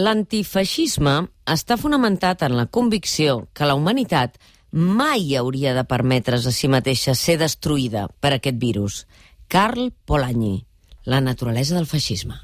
L'antifeixisme està fonamentat en la convicció que la humanitat mai hauria de permetre's a si mateixa ser destruïda per aquest virus. Carl Polanyi, La naturalesa del feixisme.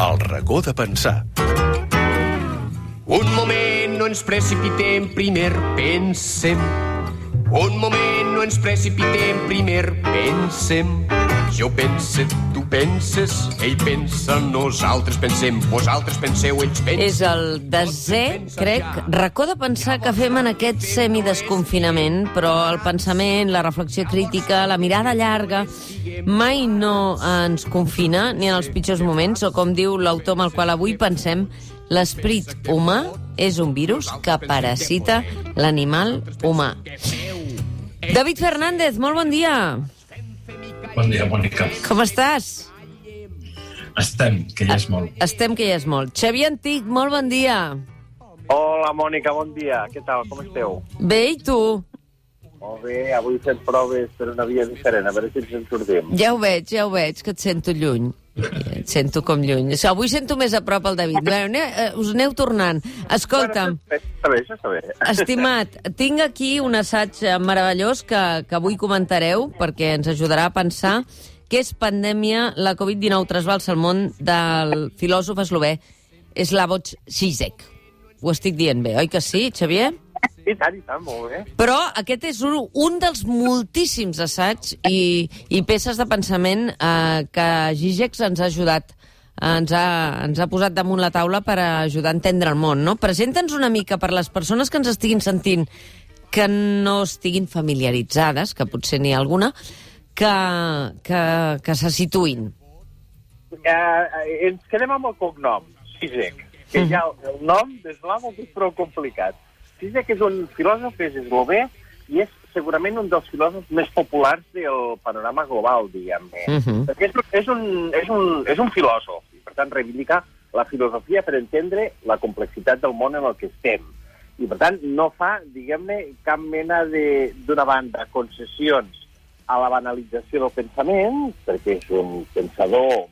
El racó de pensar. Un moment, no ens precipitem, primer pensem. Un moment, no ens precipitem, primer pensem. Jo pense, tu penses, ell pensa, nosaltres pensem, vosaltres penseu, ells pensen. És el desè, crec, racó de pensar que fem en aquest semidesconfinament, però el pensament, la reflexió crítica, la mirada llarga, mai no ens confina, ni en els pitjors moments, o com diu l'autor amb el qual avui pensem, l'esperit humà és un virus que parasita l'animal humà. David Fernández, molt bon dia. Bon dia, Mònica. Com estàs? Estem, que ja és molt. Estem que ja és molt. Xavier Antic, molt bon dia. Hola, Mònica, bon dia. Què tal, com esteu? Bé, i tu? Molt bé, avui fem proves per una via diferent, a veure si ens en sortim. Ja ho veig, ja ho veig, que et sento lluny. Et sento com lluny. Avui sento més a prop el David. Bé, ane- eh, us aneu tornant. Escolta'm, està bé, està bé. estimat, tinc aquí un assaig eh, meravellós que, que avui comentareu perquè ens ajudarà a pensar què és pandèmia, la Covid-19 trasbalsa el món del filòsof eslové Slavoj Zizek. Ho estic dient bé, oi que sí, Xavier? I tant, i tant, molt bé. Però aquest és un, un dels moltíssims assaigs i, i peces de pensament eh, que Gigex ens ha ajudat, ens ha, ens ha posat damunt la taula per ajudar a entendre el món. No? Presenta'ns una mica per les persones que ens estiguin sentint que no estiguin familiaritzades, que potser n'hi ha alguna, que, que, que se situïn. Eh, eh, ens quedem amb el cognom, Sisek, que Mhm. ja el, el nom d'eslavo és prou complicat. Sisek és un filòsof, és eslové, i és segurament un dels filòsofs més populars del panorama global, diguem-ne. Mhm. Perquè és, és, un, és, un, és un filòsof, i per tant reivindica la filosofia per entendre la complexitat del món en el que estem. I per tant no fa, diguem-ne, cap mena de, d'una banda, concessions a la banalització del pensament, perquè és un pensador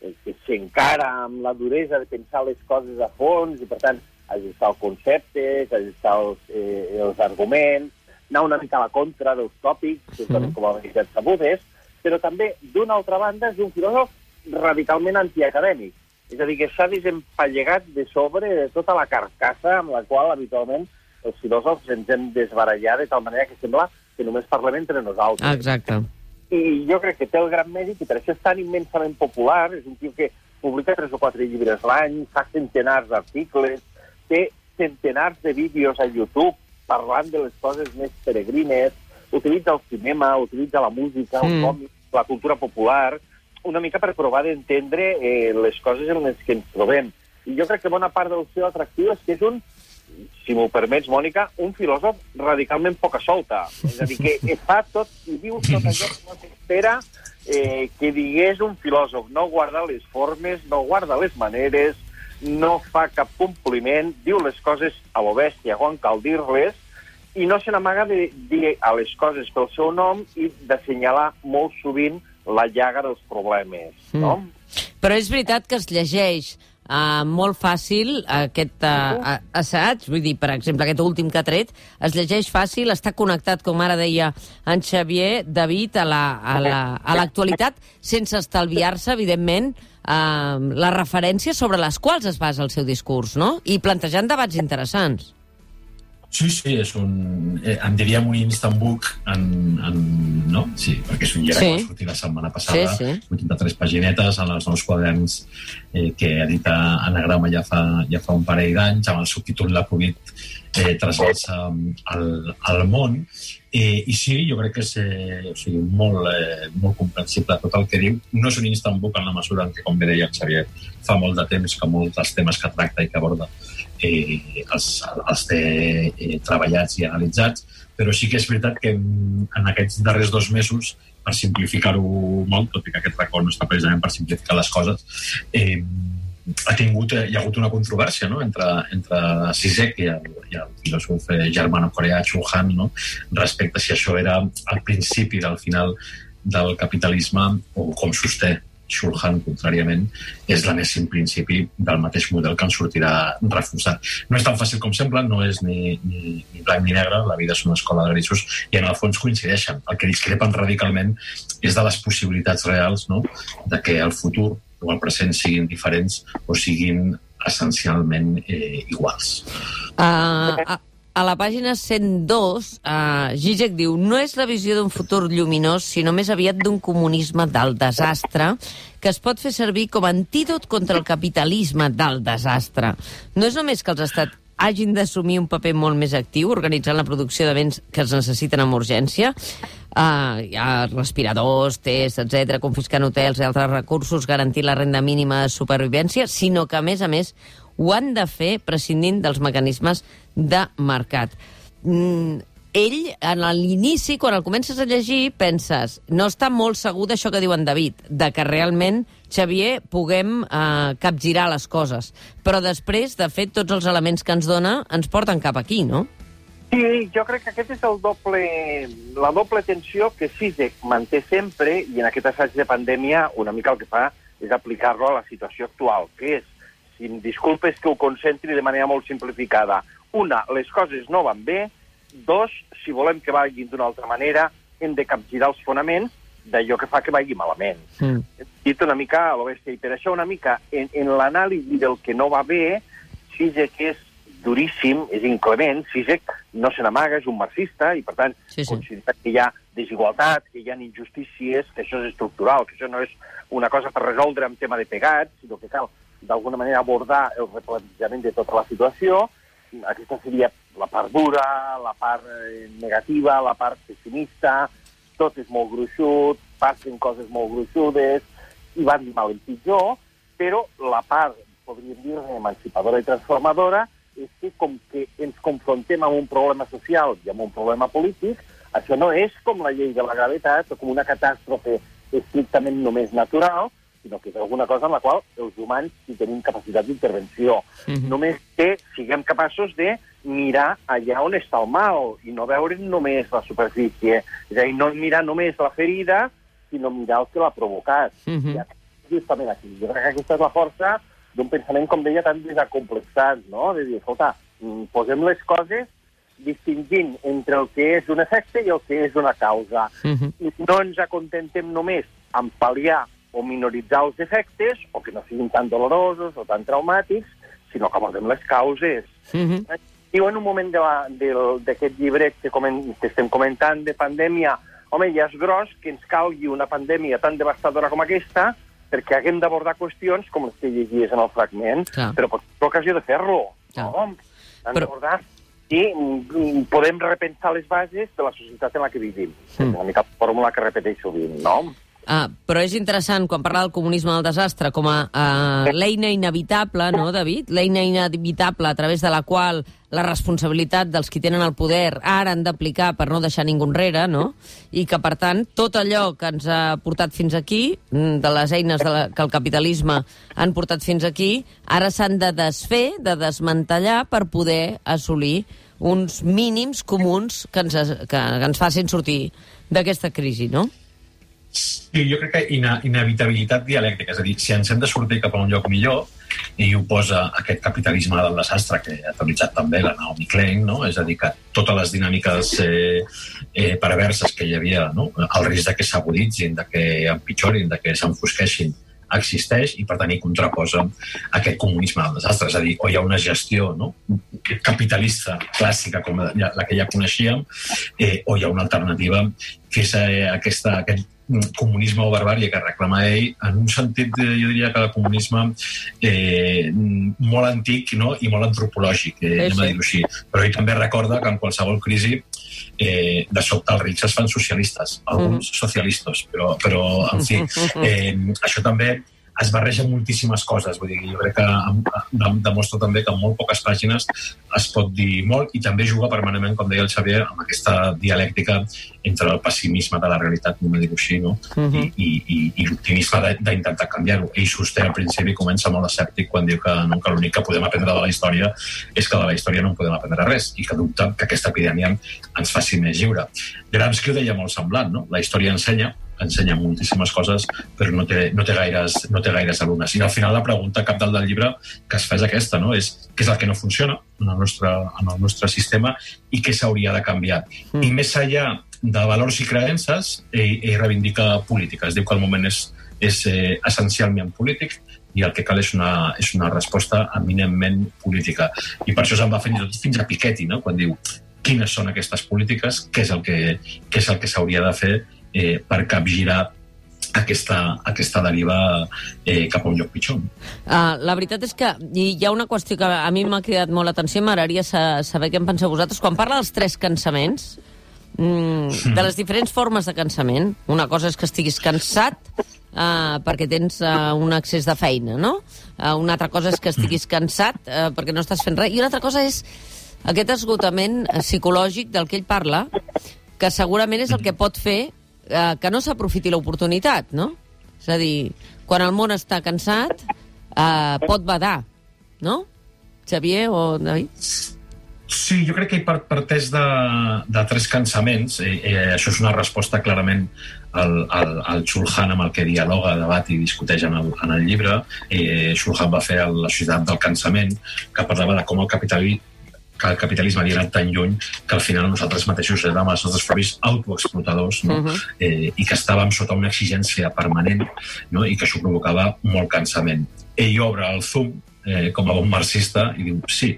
eh, que s'encara amb la duresa de pensar les coses a fons i, per tant, ajustar els conceptes, ajustar els, eh, els arguments, anar una mica a la contra dels tòpics, que són com a veritats sabudes, però també, d'una altra banda, és un filòsof radicalment antiacadèmic. És a dir, que s'ha desempallegat de sobre de tota la carcassa amb la qual habitualment els filòsofs ens hem desbarallat de tal manera que sembla que només parlem entre nosaltres. Exacte. I jo crec que té el gran mèrit i per això és tan immensament popular. És un tio que publica tres o quatre llibres l'any, fa centenars d'articles, té centenars de vídeos a YouTube parlant de les coses més peregrines, utilitza el cinema, utilitza la música, el Mm. còmic, la cultura popular, una mica per provar d'entendre eh, les coses en les que ens trobem. I jo crec que bona part del seu atractiu és que és un si m'ho permets, Mònica, un filòsof radicalment poca solta. És a dir, que que fa tot i diu tot allò que no s'espera eh, que digués un filòsof. No guarda les formes, no guarda les maneres, no fa cap compliment, diu les coses a lo bèstia quan cal dir-les, i no se n'amaga de dir a les coses pel seu nom i d'assenyalar molt sovint la llaga dels problemes, no? Mm. Però és veritat que es llegeix uh, molt fàcil aquest uh, assaig, vull dir, per exemple, aquest últim que ha tret, es llegeix fàcil, està connectat, com ara deia en Xavier, David, a la- a la- a l'actualitat, la, sense estalviar-se, evidentment, uh, les referències sobre les quals es basa el seu discurs, no? I plantejant debats interessants. Sí, sí, és un... Eh, en diríem un instant book, en, en, no? Sí, perquè és un llibre Sí. que va sortir la setmana passada, Sí, sí. 83 paginetes, en els nous quaderns eh, que edita Anagrama ja fa, ja fa un parell d'anys, amb el subtítol La Covid eh, trasbalsa el, el món. Eh, I sí, jo crec que és eh, o sigui, molt, eh, molt comprensible tot el que diu. No és un instant book en la mesura en què, com bé deia el Xavier, fa molt de temps que molts dels temes que tracta i que aborda eh, els, els té eh, treballats i analitzats, però sí que és veritat que en, en aquests darrers dos mesos, per simplificar-ho molt, tot i que aquest racó no està precisament per simplificar les coses, eh, ha tingut, hi ha hagut una controvèrsia no? entre, entre Zizek i el, i el filòsof eh, germano-coreà Chu Han no? respecte a si això era el principi del final del capitalisme o com sosté Schulhan, contràriament, és l'anèssim principi del mateix model que ens sortirà reforçat. No és tan fàcil com sembla, no és ni, ni, ni blanc ni negre, la vida és una escola de grisos, i en el fons coincideixen. El que discrepen radicalment és de les possibilitats reals no? de que el futur o el present siguin diferents o siguin essencialment eh, iguals. Uh, a, a la pàgina 102, uh, Zizek diu no és la visió d'un futur lluminós, sinó més aviat d'un comunisme del desastre que es pot fer servir com a antídot contra el capitalisme del desastre. No és només que els estats hagin d'assumir un paper molt més actiu organitzant la producció de béns que es necessiten amb urgència, uh, hi ha respiradors, tests, etc, confiscant hotels i altres recursos, garantint la renda mínima de supervivència, sinó que, a més a més, ho han de fer prescindint dels mecanismes de mercat. Mm, ell, en l'inici, quan el comences a llegir, penses, no està molt segur d'això que diu en David, de que realment, Xavier, puguem eh, capgirar les coses. Però després, de fet, tots els elements que ens dona ens porten cap aquí, no? Sí, jo crec que aquest és el doble, la doble tensió que CISEC manté sempre i en aquest assaig de pandèmia una mica el que fa és aplicar-lo a la situació actual, que és si em disculpes que ho concentri de manera molt simplificada. Una, les coses no van bé. Dos, si volem que vagin d'una altra manera, hem de capgirar els fonaments d'allò que fa que vagi malament. Mm. He dit una mica a l'oest, i per això una mica en, en l'anàlisi del que no va bé, Sisek és duríssim, és inclement, Sisek no se n'amaga, és un marxista, i per tant sí, sí. considera que hi ha desigualtat, que hi ha injustícies, que això és estructural, que això no és una cosa per resoldre en tema de pegats, sinó que cal d'alguna manera abordar el replantejament de tota la situació. Aquesta seria la part dura, la part eh, negativa, la part pessimista, tot és molt gruixut, passen coses molt gruixudes, i van mal en pitjor, però la part, podríem dir, emancipadora i transformadora, és que com que ens confrontem amb un problema social i amb un problema polític, això no és com la llei de la gravetat o com una catàstrofe estrictament només natural, sinó que és alguna cosa en la qual els humans hi tenim capacitat d'intervenció. Mm -hmm. Només que siguem capaços de mirar allà on està el mal i no veure només la superfície. És a dir, no mirar només la ferida, sinó mirar el que l'ha provocat. Mm -hmm. I justament aquí. Jo crec que aquesta és la força d'un pensament, com deia, tan desacomplexat, no? De dir, escolta, mm, posem les coses distingint entre el que és un efecte i el que és una causa. Mm -hmm. I no ens acontem només amb pal·liar o minoritzar els efectes, o que no siguin tan dolorosos o tan traumàtics, sinó que abordem les causes. Mm -hmm. Diu en un moment d'aquest llibre que, coment, que estem comentant de pandèmia, home, ja és gros que ens calgui una pandèmia tan devastadora com aquesta perquè haguem d'abordar qüestions com les que llegies en el fragment, Clar. però pot ser ocasió de fer-lo. No? Hem però... d'abordar i mm, podem repensar les bases de la societat en la que vivim. Mm. És una mica la fórmula que repeteix sovint, no? Uh, però és interessant, quan parla del comunisme del desastre, com a uh, l'eina inevitable, no, David? L'eina inevitable a través de la qual la responsabilitat dels qui tenen el poder ara han d'aplicar per no deixar ningú enrere, no? I que, per tant, tot allò que ens ha portat fins aquí, mm, de les eines de la, que el capitalisme han portat fins aquí, ara s'han de desfer, de desmantellar per poder assolir uns mínims comuns que ens, que, que ens facin sortir d'aquesta crisi, no? Sí, jo crec que ina, inevitabilitat dialèctica, és a dir, si ens hem de sortir cap a un lloc millor, i ho posa aquest capitalisme del desastre que ha teoritzat també la Naomi Klein, no? és a dir, que totes les dinàmiques eh, eh, perverses que hi havia, no? el risc de que s'aguditzin, de que empitjorin, de que s'enfosqueixin, existeix i per tant hi contraposa aquest comunisme del desastre, és a dir, o hi ha una gestió no? capitalista clàssica com la, la que ja coneixíem eh, o hi ha una alternativa que és eh, aquesta, aquest comunisme o barbària que reclama ell, en un sentit, de, jo diria que el comunisme eh, molt antic no? i molt antropològic, eh, sí, sí. a dir-ho així. Però ell també recorda que en qualsevol crisi eh, de sobte els rics es fan socialistes, alguns mm. socialistes, però, però en fi, eh, això també es barreja moltíssimes coses. Vull dir, jo crec que demostra també que en molt poques pàgines es pot dir molt i també juga permanentment, com deia el Xavier, amb aquesta dialèctica entre el pessimisme de la realitat, no dir-ho així, no? Uh -huh. I, i, i, i l'optimisme d'intentar canviar-ho. Ell sosté al principi comença molt escèptic quan diu que, no, que l'únic que podem aprendre de la història és que de la història no en podem aprendre res i que dubta que aquesta epidèmia ens faci més lliure. Gramsci ho deia molt semblant, no? La història ensenya ensenya moltíssimes coses, però no té, no té, gaires, no té gaires alumnes. I al final la pregunta cap del llibre que es fa és aquesta, no? és què és el que no funciona en el nostre, en el nostre sistema i què s'hauria de canviar. Mm. I més enllà de valors i creences, ell, ell reivindica política. Es diu que el moment és, és eh, essencialment polític i el que cal és una, és una resposta eminentment política. I per això se'n va fins, fins a Piketty, no? quan diu quines són aquestes polítiques, què és el que, què és el que s'hauria de fer eh, per capgirar aquesta, aquesta deriva eh, cap a un lloc pitjor. Uh, la veritat és que hi ha una qüestió que a mi m'ha cridat molt l'atenció, m'agradaria saber què en penseu vosaltres. Quan parla dels tres cansaments, mm, de les diferents formes de cansament, una cosa és que estiguis cansat uh, perquè tens uh, un excés de feina, no? Uh, una altra cosa és que estiguis cansat uh, perquè no estàs fent res, i una altra cosa és aquest esgotament psicològic del que ell parla, que segurament és el que pot fer eh, que no s'aprofiti l'oportunitat, no? És a dir, quan el món està cansat, eh, pot badar, no? Xavier o David? Sí, jo crec que hi parteix de, de tres cansaments. Eh, eh, això és una resposta clarament al, al, al Chulhan amb el que dialoga, debat i discuteix en el, en el llibre. Eh, Chulhan va fer la societat del cansament, que parlava de com el capitalisme que el capitalisme havia anat tan lluny que al final nosaltres mateixos érem els nostres propis autoexplotadors no? uh -huh. eh, i que estàvem sota una exigència permanent no? i que això provocava molt cansament. Ell obre el Zoom eh, com a bon marxista i diu sí,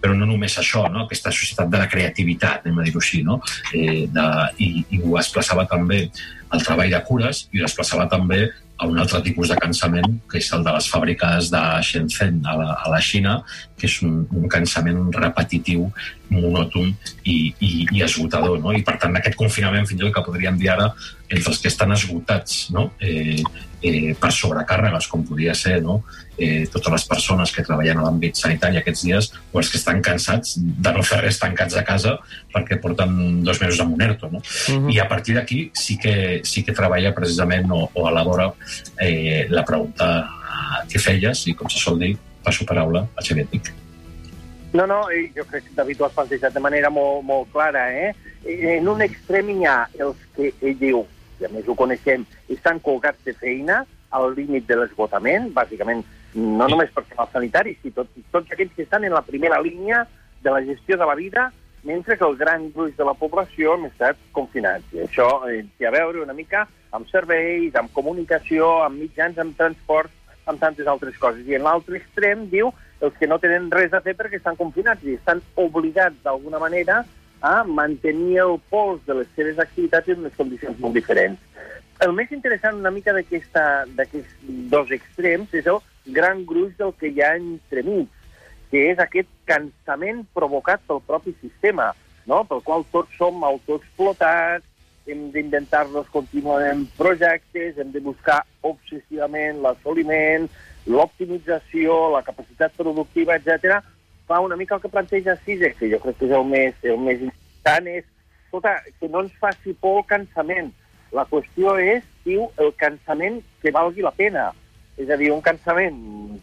però no només això, no? aquesta societat de la creativitat, anem a dir-ho així, no? eh, de, i, i ho desplaçava també al treball de cures i ho desplaçava també a un altre tipus de cansament, que és el de les fàbriques de Shenzhen a la, a la Xina, que és un, un cansament repetitiu, monòton i, i, i esgotador. No? I, per tant, aquest confinament, fins i tot que podríem dir ara, entre els que estan esgotats no? eh, eh, per sobrecàrregues, com podria ser no? eh, totes les persones que treballen a l'àmbit sanitari aquests dies, o els que estan cansats de no fer res tancats a casa perquè porten dos mesos amb un ERTO. No? Uh -huh. I a partir d'aquí sí, que, sí que treballa precisament o, o elabora eh, la pregunta que feies i, com se sol dir, passo paraula a Xavier Tic. No, no, jo crec que David ho has plantejat de manera molt, molt clara. Eh? En un extrem hi ha els que ell diu, i a més ho coneixem, estan colgats de feina al límit de l'esgotament, bàsicament no només personal sanitari, sinó tot, tots aquells que estan en la primera línia de la gestió de la vida, mentre que el gran gruix de la població hem estat confinats. I això eh, té a veure una mica amb serveis, amb comunicació, amb mitjans, amb transport, amb tantes altres coses. I en l'altre extrem diu els que no tenen res a fer perquè estan confinats i estan obligats d'alguna manera a mantenir el pols de les seves activitats en unes condicions molt diferents. El més interessant una mica d'aquests dos extrems és el gran gruix del que hi ha entremig, que és aquest cansament provocat pel propi sistema, no? pel qual tots som autoexplotats, hem d'inventar-nos contínuament projectes, hem de buscar obsessivament l'assoliment, l'optimització, la capacitat productiva, etc. Fa una mica el que planteja Sisek, que jo crec que és el més, el més important, és escolta, que no ens faci por el cansament. La qüestió és, diu, el cansament que valgui la pena. És a dir, un cansament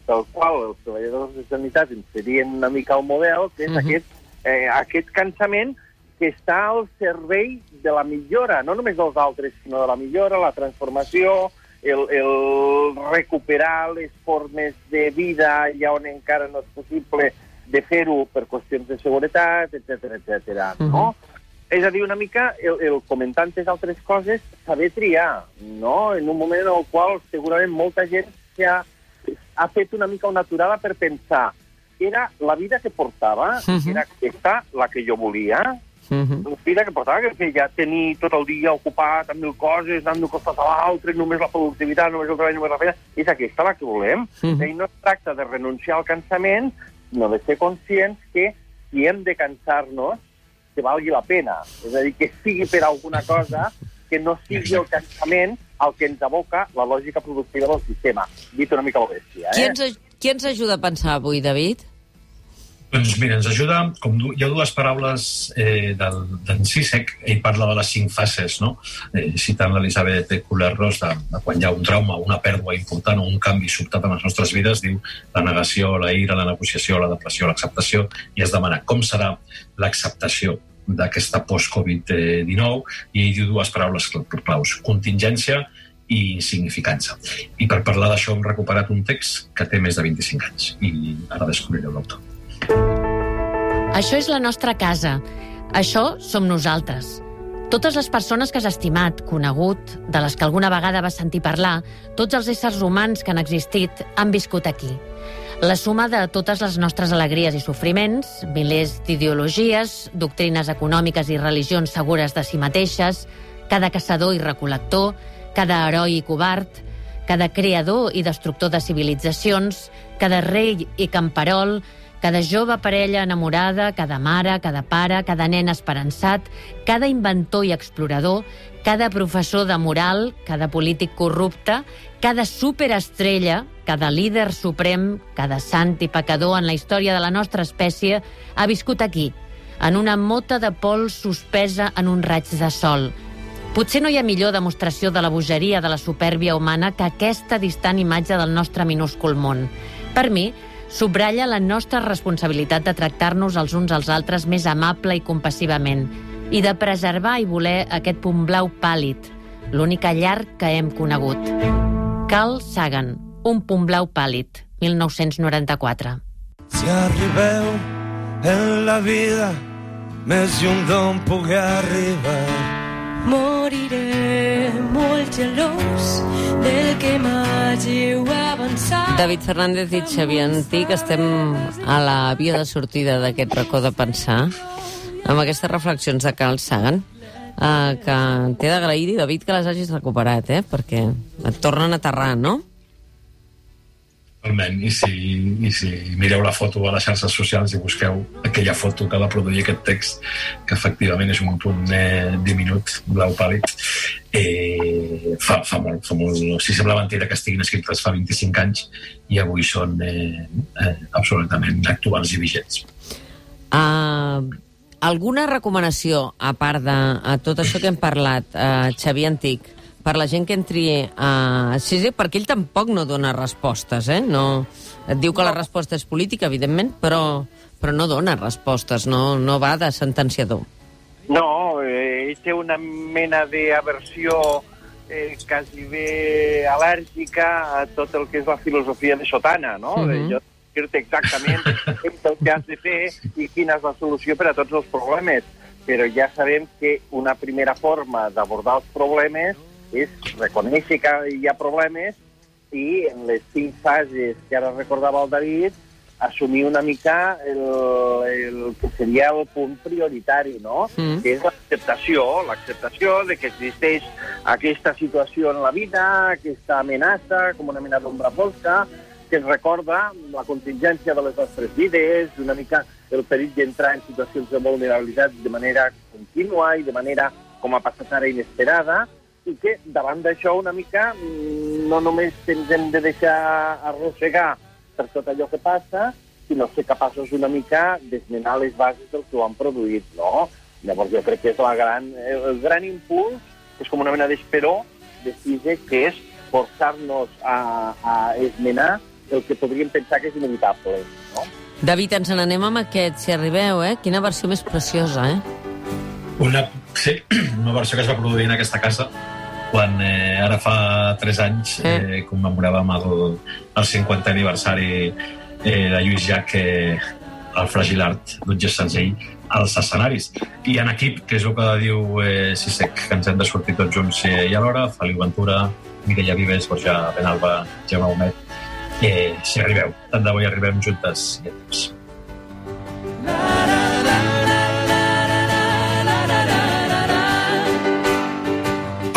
pel qual els treballadors de sanitat ens serien una mica el model, que és mhm. -huh. aquest, eh, aquest cansament que està al servei de la millora, no només dels altres, sinó de la millora, la transformació, el, el recuperar les formes de vida allà on encara no és possible de fer-ho per qüestions de seguretat, etc etc. Uh -huh. no? És a dir, una mica el, el comentar tantes altres coses, saber triar, no? En un moment en el qual segurament molta gent ha, ha fet una mica una aturada per pensar era la vida que portava, uh -huh. era aquesta la que jo volia, Uh -huh. La vida que portava, que feia tenir tot el dia ocupat amb mil coses, anant d'un costat a l'altre, només la productivitat, només el treball, només la feina, és aquesta la que volem. Uh -huh. I no es tracta de renunciar al cansament, no de ser conscients que si hem de cansar-nos, que valgui la pena. És a dir, que sigui per alguna cosa que no sigui el cansament el que ens aboca la lògica productiva del sistema. Dit una mica la bèstia. Eh? Qui, ens, qui ens ajuda a pensar avui, David? Doncs mira, ens ajuda, com hi ha dues paraules eh, d'en Sisek, ell parla de les cinc fases, no? Eh, citant l'Elisabet Kubler-Ross, de, de quan hi ha un trauma, una pèrdua important o un canvi sobtat en les nostres vides, diu la negació, la ira, la negociació, la depressió, l'acceptació, i es demana com serà l'acceptació d'aquesta post-Covid-19 i ell diu dues paraules claus, contingència i insignificança. I per parlar d'això hem recuperat un text que té més de 25 anys i ara descobrireu l'autor. Això és la nostra casa. Això som nosaltres. Totes les persones que has estimat, conegut, de les que alguna vegada vas sentir parlar, tots els éssers humans que han existit, han viscut aquí. La suma de totes les nostres alegries i sofriments, milers d'ideologies, doctrines econòmiques i religions segures de si mateixes, cada caçador i recolector, cada heroi i covard, cada creador i destructor de civilitzacions, cada rei i camperol, cada jove parella enamorada, cada mare, cada pare, cada nen esperançat, cada inventor i explorador, cada professor de moral, cada polític corrupte, cada superestrella, cada líder suprem, cada sant i pecador en la història de la nostra espècie ha viscut aquí, en una mota de pols suspesa en un raig de sol, Potser no hi ha millor demostració de la bogeria de la supèrbia humana que aquesta distant imatge del nostre minúscul món. Per mi, subratlla la nostra responsabilitat de tractar-nos els uns als altres més amable i compassivament i de preservar i voler aquest punt blau pàl·lid, l'única llar que hem conegut. Carl Sagan, Un punt blau pàl·lid, 1994. Si arribeu en la vida més lluny d'on pugui arribar Moriré molt gelós del que m'hàgiu avançat. David Fernández i Xavier Antic, estem a la via de sortida d'aquest racó de pensar amb aquestes reflexions de Carl Sagan eh, que t'he d'agrair, David, que les hagis recuperat, eh? perquè et tornen a aterrar, no? Totalment, i si, i si mireu la foto a les xarxes socials i busqueu aquella foto que va produir aquest text, que efectivament és un punt eh, diminut, blau pàl·lid, eh, fa, fa, molt, fa molt... Si sembla mentida que estiguin escrites fa 25 anys i avui són eh, eh, absolutament actuals i vigents. Uh, alguna recomanació, a part de a tot això que hem parlat, uh, Xavier Antic, per la gent que entri a sí, perquè ell tampoc no dona respostes, eh? No, et diu que la resposta és política, evidentment, però, però no dona respostes, no, no va de sentenciador. No, eh, ell té una mena d'aversió eh, quasi bé al·lèrgica a tot el que és la filosofia de Sotana, no? Uh -huh. Jo dir-te exactament el que has de fer i quina és la solució per a tots els problemes. Però ja sabem que una primera forma d'abordar els problemes és reconèixer que hi ha problemes i en les cinc fases que ara recordava el David, assumir una mica el, el que seria el punt prioritari, no? Mm. Que és l'acceptació, l'acceptació de que existeix aquesta situació en la vida, aquesta amenaça, com una mena d'ombra fosca, que ens recorda la contingència de les nostres vides, una mica el perill d'entrar en situacions de vulnerabilitat de manera contínua i de manera, com ha passat ara, inesperada, i que davant d'això una mica mm, no només ens hem de deixar arrossegar per tot allò que passa, sinó ser capaços una mica d'esmenar les bases del que ho han produït, no? Llavors jo crec que és la gran, el gran impuls, és com una mena d'esperó de CISE, que és forçar-nos a, a esmenar el que podríem pensar que és inevitable, no? David, ens n'anem amb aquest, si arribeu, eh? Quina versió més preciosa, eh? Una, sí, una versió que es va produir en aquesta casa quan eh, ara fa 3 anys eh, commemoràvem el, el 50 aniversari eh, de Lluís Llach eh, el fràgil art d'un gest senzill als escenaris. I en equip, que és el que diu eh, Sisek, que ens hem de sortir tots junts eh, i alhora, Feliu Ventura, Mireia Vives, Borja Benalba, Gemma Homet, eh, si arribeu, tant de bo hi arribem juntes i a temps.